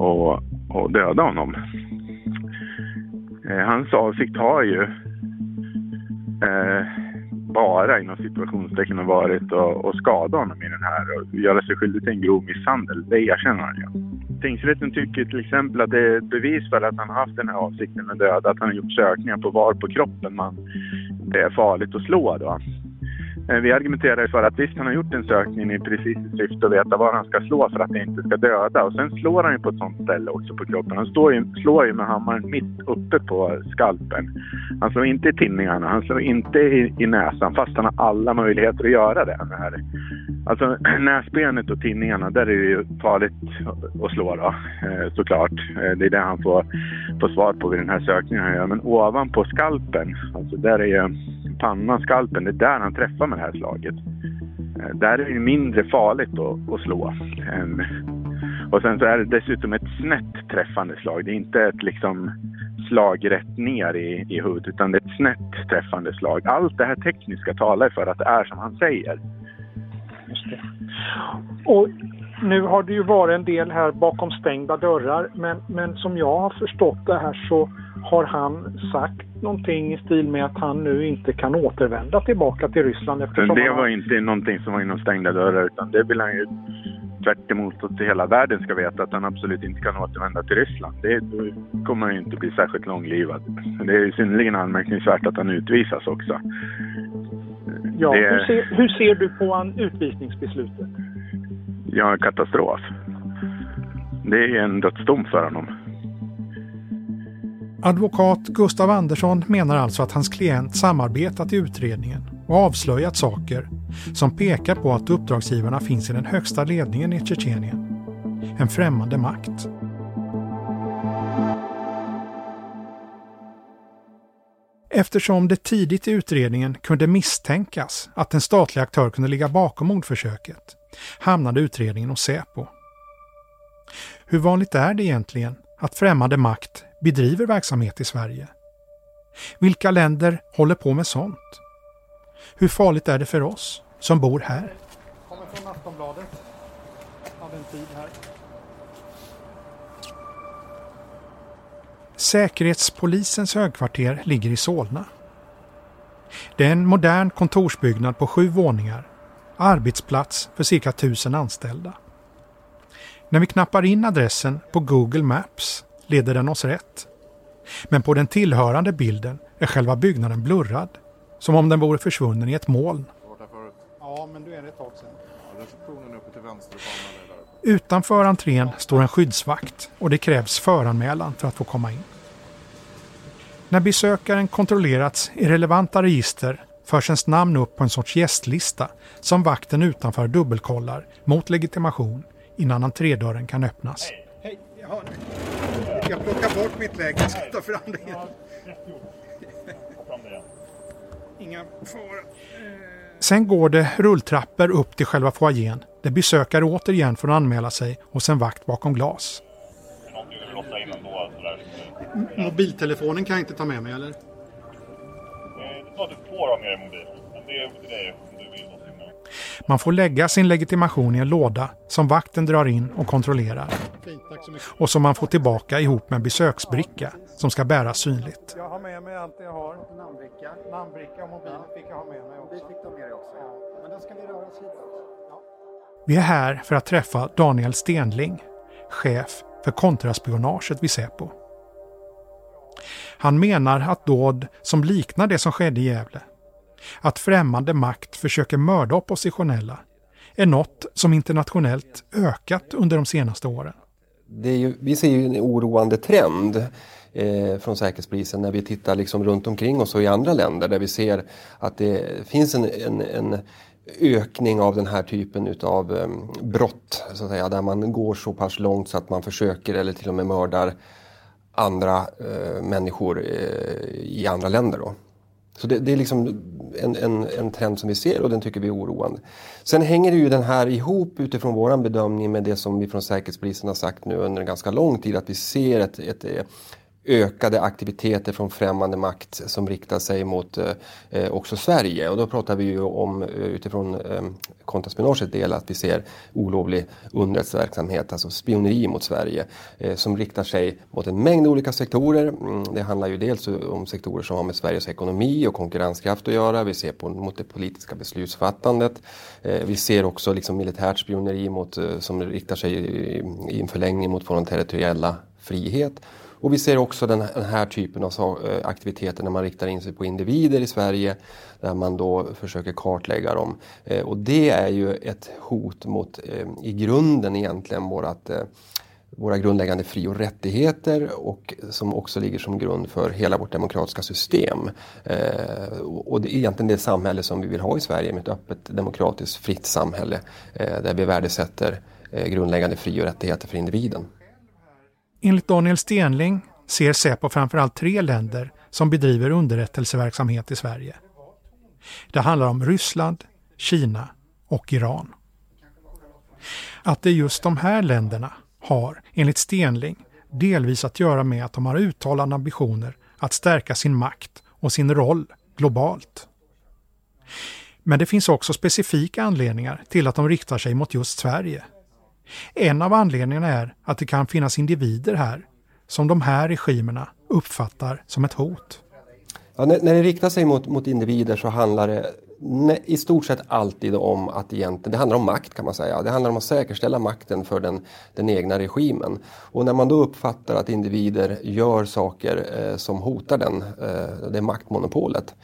att, att döda honom. Eh, hans avsikt har ju eh, bara inom situationstecken varit att, att skada honom i den här och göra sig skyldig till en grov misshandel. Det erkänner han ju. Tingsrätten tycker till exempel att det är ett bevis för att han har haft den här avsikten med döda, att han har gjort sökningar på var på kroppen man, det är farligt att slå då. Eh, vi argumenterar för att visst, han har gjort en sökning i precis i syfte att veta var han ska slå för att det inte ska döda. Och sen slår han ju på ett sånt ställe också på kroppen. Han står ju, slår ju med hammaren mitt uppe på skalpen. Han slår inte i tinningarna, han slår inte i, i näsan fast han har alla möjligheter att göra det. Här. Alltså näsbenet och tinningarna, där är det ju farligt att slå då, eh, såklart. Eh, det är det han får, får svar på vid den här sökningen Men ovanpå skalpen, alltså där är ju pannan, skalpen, det är där han träffar mig det här slaget. Eh, där är det mindre farligt att, att slå. Ehm, och sen så är det dessutom ett snett träffande slag. Det är inte ett liksom slag rätt ner i, i huvudet utan det är ett snett träffande slag. Allt det här tekniska talar för att det är som han säger. Just det. Och nu har det ju varit en del här bakom stängda dörrar men, men som jag har förstått det här så har han sagt någonting i stil med att han nu inte kan återvända tillbaka till Ryssland? Eftersom det var han... inte någonting som var inom stängda dörrar utan det vill han ju tvärt emot att hela världen ska veta att han absolut inte kan återvända till Ryssland. Det kommer ju inte bli särskilt långlivad. Det är ju synnerligen anmärkningsvärt att han utvisas också. Ja, det... hur, ser, hur ser du på han utvisningsbeslutet? Ja, katastrof. Det är en dödsdom för honom. Advokat Gustav Andersson menar alltså att hans klient samarbetat i utredningen och avslöjat saker som pekar på att uppdragsgivarna finns i den högsta ledningen i Tjetjenien. En främmande makt. Eftersom det tidigt i utredningen kunde misstänkas att en statlig aktör kunde ligga bakom mordförsöket hamnade utredningen hos Säpo. Hur vanligt är det egentligen att främmande makt bedriver verksamhet i Sverige? Vilka länder håller på med sånt? Hur farligt är det för oss som bor här? Kommer från Aftonbladet. Hade en tid här. Säkerhetspolisens högkvarter ligger i Solna. Det är en modern kontorsbyggnad på sju våningar, arbetsplats för cirka tusen anställda. När vi knappar in adressen på Google Maps leder den oss rätt. Men på den tillhörande bilden är själva byggnaden blurrad, som om den vore försvunnen i ett moln. Ja, men du är det ett tag sedan. Receptionen uppe till vänster Utanför entrén står en skyddsvakt och det krävs föranmälan för att få komma in. När besökaren kontrollerats i relevanta register förs ens namn upp på en sorts gästlista som vakten utanför dubbelkollar mot legitimation innan entrédörren kan öppnas. Hej, har Jag plockar bort mitt läge. Jag ska ta fram det igen. Inga fara. Sen går det rulltrappor upp till själva foajén där besökare återigen får anmäla sig hos en vakt bakom glas. Mobiltelefonen kan jag inte ta med mig eller? Det sa du får ha med dig mobilen. Men det är upp till dig Man får lägga sin legitimation i en låda som vakten drar in och kontrollerar. Och som man får tillbaka ihop med en besöksbricka som ska bäras synligt. Jag har med mig allt jag har. Namnbricka. Namnbricka och mobil fick jag ha med mig också. Mobil fick du med dig också. Ja. Men då ska vi röra oss hitåt. Ja. Vi är här för att träffa Daniel Stenling, chef för kontraspionaget vid Säpo. Han menar att dåd som liknar det som skedde i Gävle, att främmande makt försöker mörda oppositionella, är något som internationellt ökat under de senaste åren. Ju, vi ser ju en oroande trend eh, från Säkerhetspolisen när vi tittar liksom runt omkring oss och i andra länder där vi ser att det finns en, en, en ökning av den här typen utav eh, brott, så att säga, där man går så pass långt så att man försöker eller till och med mördar andra eh, människor eh, i andra länder. Då. Så det, det är liksom en, en, en, trend som vi ser och den tycker vi är oroande. Sen hänger ju den här ihop utifrån vår bedömning med det som vi från Säkerhetspolisen har sagt nu under en ganska lång tid att vi ser ett, ett ökade aktiviteter från främmande makt som riktar sig mot eh, eh också Sverige. Och då pratar vi ju om eh, utifrån eh, kontraspionagets del att vi ser olovlig underrättelseverksamhet, alltså spioneri mot Sverige, eh, som riktar sig mot en mängd olika sektorer. Mm, det handlar ju dels om sektorer som har med Sveriges ekonomi och konkurrenskraft att göra. Vi ser på, mot det politiska beslutsfattandet. Eh, vi ser också liksom militärt spioneri mot, eh, som riktar sig i, i en förlängning mot vår territoriella frihet. Och vi ser också den, här typen av eh, aktiviteter när man riktar in sig på individer i Sverige där man då försöker kartlägga dem. Eh, och det är ju ett hot mot eh, i grunden egentligen vårat eh, våra grundläggande fri och rättigheter och som också ligger som grund för hela vårt demokratiska system. Eh, och det är egentligen det samhälle som vi vill ha i Sverige med ett öppet demokratiskt fritt samhälle eh, där vi värdesätter eh, grundläggande fri och rättigheter för individen. Enligt Daniel Stenling ser Säpo framförallt tre länder som bedriver underrättelseverksamhet i Sverige. Det handlar om Ryssland, Kina och Iran. Att det är just de här länderna har, enligt Stenling, delvis att göra med att de har uttalade ambitioner att stärka sin makt och sin roll globalt. Men det finns också specifika anledningar till att de riktar sig mot just Sverige. En av anledningarna är att det kan finnas individer här som de här regimerna uppfattar som ett hot. Ja, när, när det riktar sig mot, mot individer så handlar det i stort sett alltid om att egentligen, det handlar om makt kan man säga. Det handlar om att säkerställa makten för den, den egna regimen. Och när man då uppfattar att individer gör saker eh, som hotar den, eh, det maktmonopolet,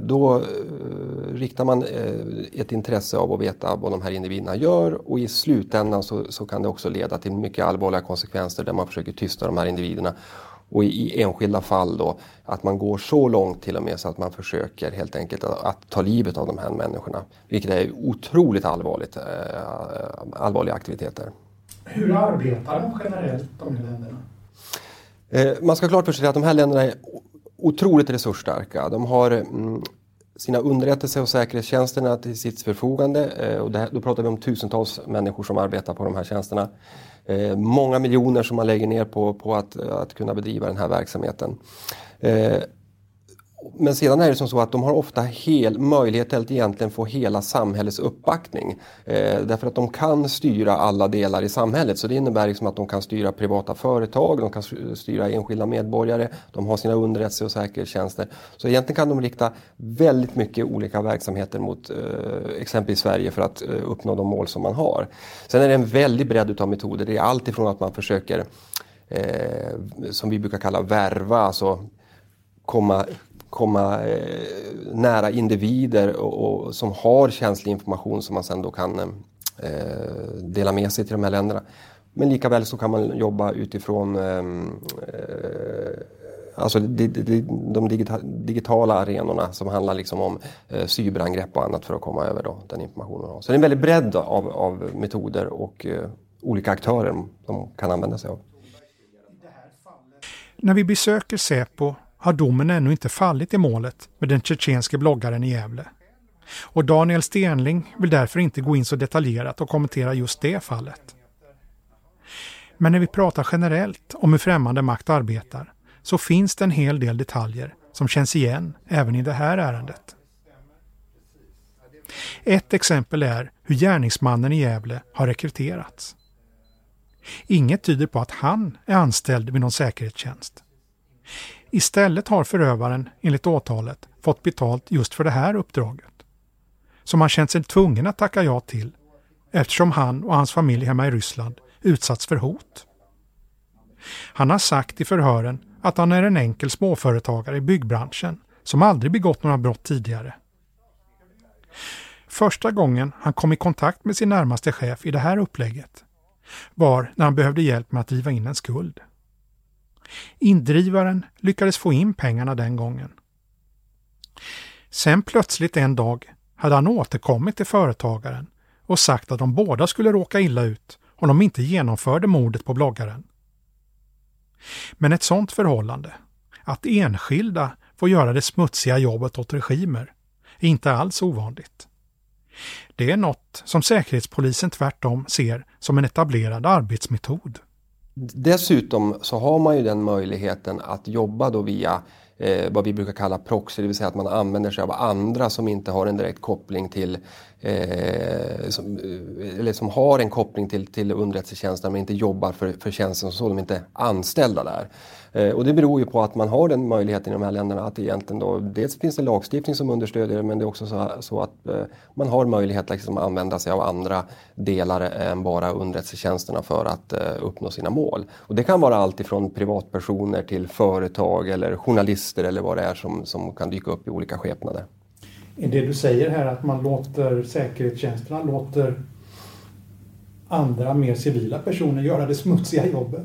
då eh, riktar man eh, ett intresse av att veta vad de här individerna gör och i slutändan så, så kan det också leda till mycket allvarliga konsekvenser där man försöker tysta de här individerna och i, enskilda fall då att man går så långt till och med så att man försöker helt enkelt att, att ta livet av de här människorna. Vilket är otroligt allvarligt, eh, allvarliga aktiviteter. Hur arbetar de generellt, de här länderna? Eh, man ska klart för sig att de här länderna är otroligt resursstarka. De har mm, sina underrättelse och säkerhetstjänsterna till sitt förfogande. Eh, och det, då pratar vi om tusentals människor som arbetar på de här tjänsterna. Eh, många miljoner som man lägger ner på, på att, att kunna bedriva den här verksamheten. Eh, men sedan är det som så att de har ofta hel, möjlighet att egentligen få hela samhällets uppbackning. Eh, därför att de kan styra alla delar i samhället. Så det innebär liksom att de kan styra privata företag, de kan styra enskilda medborgare, de har sina underrättelse och säkerhetstjänster. Så egentligen kan de rikta väldigt mycket olika verksamheter mot eh, exempelvis Sverige för att eh, uppnå de mål som man har. Sen är det en väldig bredd utav metoder. Det är allt ifrån att man försöker, eh, som vi brukar kalla värva, alltså komma komma eh, nära individer och, och, som har känslig information som man sen då kan eh, dela med sig till de här länderna. Men likaväl så kan man jobba utifrån ehm, eh, alltså de, de, de digitala arenorna som handlar liksom om eh, cyberangrepp och annat för att komma över då, den informationen. Så det är en väldigt bredd av, av metoder och eh, olika aktörer som kan använda sig av. När vi besöker Säpo har domen ännu inte fallit i målet med den tjetjenske bloggaren i Gävle. Och Daniel Stenling vill därför inte gå in så detaljerat och kommentera just det fallet. Men när vi pratar generellt om hur främmande makt arbetar så finns det en hel del detaljer som känns igen även i det här ärendet. Ett exempel är hur gärningsmannen i Gävle har rekryterats. Inget tyder på att han är anställd vid någon säkerhetstjänst. Istället har förövaren, enligt åtalet, fått betalt just för det här uppdraget. Som han känt sig tvungen att tacka ja till eftersom han och hans familj hemma i Ryssland utsatts för hot. Han har sagt i förhören att han är en enkel småföretagare i byggbranschen som aldrig begått några brott tidigare. Första gången han kom i kontakt med sin närmaste chef i det här upplägget var när han behövde hjälp med att driva in en skuld. Indrivaren lyckades få in pengarna den gången. Sen plötsligt en dag hade han återkommit till företagaren och sagt att de båda skulle råka illa ut om de inte genomförde mordet på bloggaren. Men ett sådant förhållande, att enskilda får göra det smutsiga jobbet åt regimer, är inte alls ovanligt. Det är något som Säkerhetspolisen tvärtom ser som en etablerad arbetsmetod. Dessutom så har man ju den möjligheten att jobba då via eh, vad vi brukar kalla proxy, det vill säga att man använder sig av andra som inte har en direkt koppling till eh, som, eh, eller som har en koppling till, till underrättelsetjänsten men inte jobbar för, för tjänsten så, de är inte anställda där. Eh, och det beror ju på att man har den möjligheten i de här länderna att egentligen då, dels finns det lagstiftning som understödjer det men det är också så, så att eh, man har möjlighet att liksom använda sig av andra delar än bara underrättelsetjänsterna för att eh, uppnå sina mål. Och det kan vara allt ifrån privatpersoner till företag eller journalister eller vad det är som, som kan dyka upp i olika skepnader. Är det du säger här att man låter säkerhetstjänsterna låter andra mer civila personer göra det smutsiga jobbet?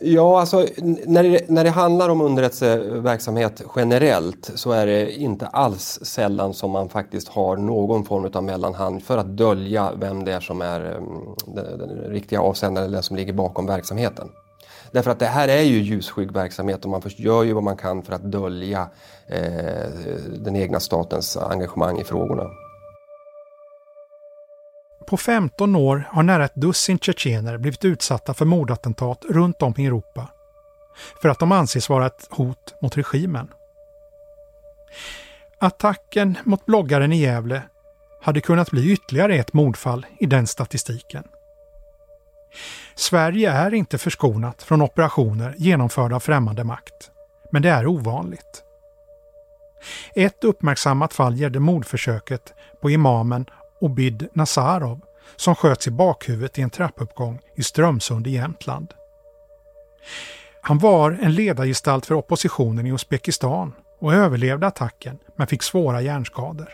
Ja, alltså när det, när det handlar om underrättelseverksamhet generellt så är det inte alls sällan som man faktiskt har någon form av mellanhand för att dölja vem det är som är mm, den, den riktiga avsändaren eller den som ligger bakom verksamheten. Därför att det här är ju ljusskygg verksamhet och man gör ju vad man kan för att dölja eh, den egna statens engagemang i frågorna. På 15 år har nära ett dussin tjetjener blivit utsatta för mordattentat runt om i Europa för att de anses vara ett hot mot regimen. Attacken mot bloggaren i Gävle hade kunnat bli ytterligare ett mordfall i den statistiken. Sverige är inte förskonat från operationer genomförda av främmande makt, men det är ovanligt. Ett uppmärksammat fall gällde mordförsöket på imamen Obid Nazarov som sköts i bakhuvudet i en trappuppgång i Strömsund i Jämtland. Han var en ledargestalt för oppositionen i Uzbekistan och överlevde attacken men fick svåra hjärnskador.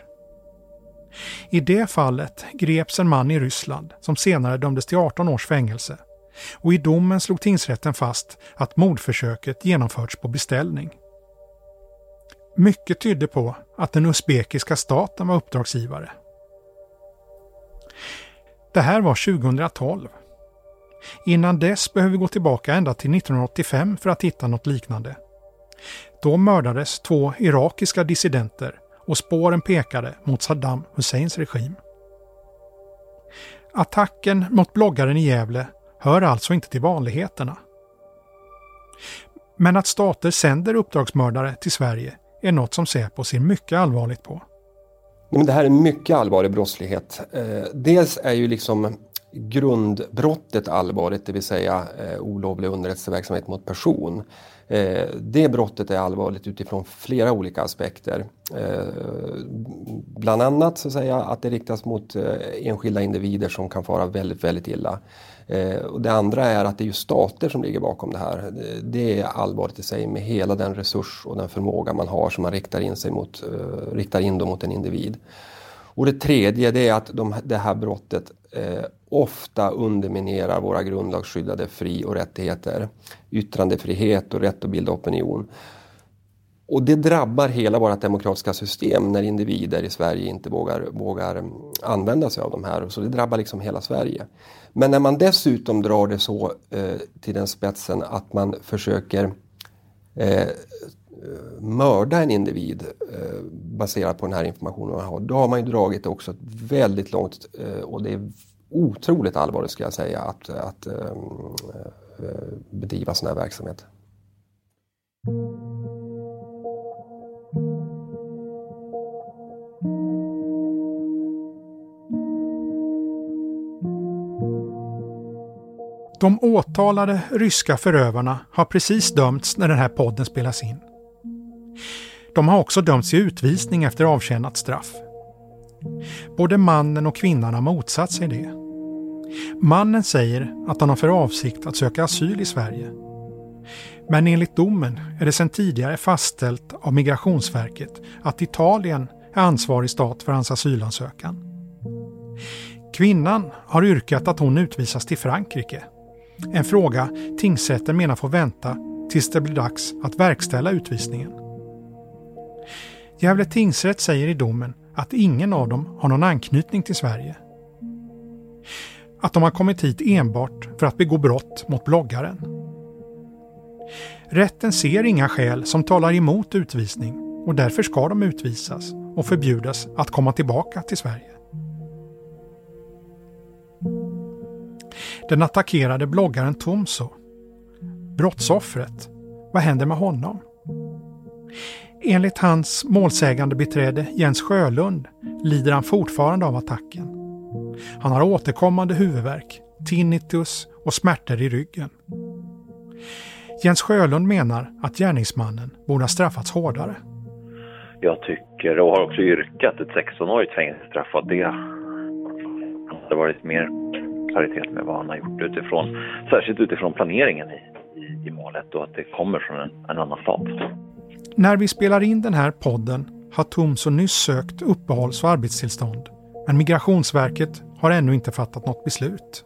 I det fallet greps en man i Ryssland som senare dömdes till 18 års fängelse och i domen slog tingsrätten fast att mordförsöket genomförts på beställning. Mycket tydde på att den usbekiska staten var uppdragsgivare. Det här var 2012. Innan dess behöver vi gå tillbaka ända till 1985 för att hitta något liknande. Då mördades två irakiska dissidenter och spåren pekade mot Saddam Husseins regim. Attacken mot bloggaren i Gävle hör alltså inte till vanligheterna. Men att stater sänder uppdragsmördare till Sverige är något som Säpo ser mycket allvarligt på. Men det här är mycket allvarlig brottslighet. Eh, dels är ju liksom grundbrottet allvarligt, det vill säga eh, olovlig underrättelseverksamhet mot person. Eh, det brottet är allvarligt utifrån flera olika aspekter. Eh, bland annat så att, säga, att det riktas mot eh, enskilda individer som kan fara väldigt, väldigt illa. Eh, och det andra är att det är ju stater som ligger bakom det här. Det är allvarligt i sig med hela den resurs och den förmåga man har som man riktar in, sig mot, eh, riktar in mot en individ. Och det tredje det är att de, det här brottet eh, ofta underminerar våra grundlagsskyddade fri och rättigheter. Yttrandefrihet och rätt att bilda opinion. Och det drabbar hela vårt demokratiska system när individer i Sverige inte vågar, vågar mm, använda sig av de här. Så det drabbar liksom hela Sverige. Men när man dessutom drar det så eh, till den spetsen att man försöker eh, mörda en individ eh, baserat på den här informationen man har, då har man ju dragit det också väldigt långt eh, och det är otroligt allvarligt ska jag säga att, att eh, eh bedriva sån här verksamhet. De åtalade ryska förövarna har precis dömts när den här podden spelas in. De har också dömts till utvisning efter avtjänat straff. Både mannen och kvinnan har motsatt sig det. Mannen säger att han har för avsikt att söka asyl i Sverige. Men enligt domen är det sedan tidigare fastställt av Migrationsverket att Italien är ansvarig stat för hans asylansökan. Kvinnan har yrkat att hon utvisas till Frankrike. En fråga tingsrätten menar får vänta tills det blir dags att verkställa utvisningen. Gävle tingsrätt säger i domen att ingen av dem har någon anknytning till Sverige. Att de har kommit hit enbart för att begå brott mot bloggaren. Rätten ser inga skäl som talar emot utvisning och därför ska de utvisas och förbjudas att komma tillbaka till Sverige. Den attackerade bloggaren Tomso. Brottsoffret. Vad händer med honom? Enligt hans målsägande beträde Jens Sjölund lider han fortfarande av attacken. Han har återkommande huvudvärk, tinnitus och smärtor i ryggen. Jens Sjölund menar att gärningsmannen borde ha straffats hårdare. Jag tycker, och har också yrkat, ett 16-årigt fängelsestraff det hade varit mer paritet med vad han har gjort utifrån, särskilt utifrån planeringen i, i, i målet och att det kommer från en, en annan stat. När vi spelar in den här podden har Tomso nyss sökt uppehålls och arbetstillstånd. Men Migrationsverket har ännu inte fattat något beslut.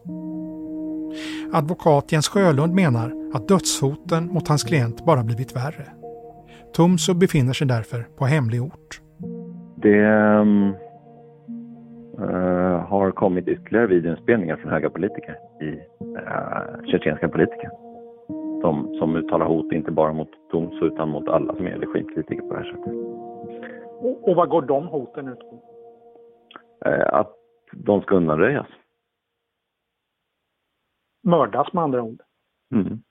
Advokat Jens Sjölund menar att dödshoten mot hans klient bara blivit värre. Tomso befinner sig därför på hemlig ort. Det uh, har kommit ytterligare videoinspelningar från höga politiker i uh, tjetjenska politiker som, som uttalar hot inte bara mot Tomso utan mot alla som är regimkritiker på det här sättet. Och, och vad går de hoten ut på? Eh, att de ska undanröjas. Mördas med andra ord? Mm.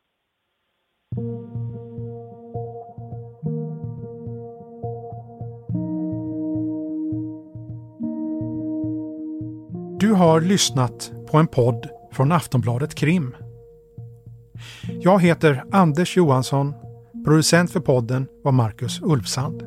Du har lyssnat på en podd från Aftonbladet Krim. Jag heter Anders Johansson. Producent för podden var Marcus Ulfsand.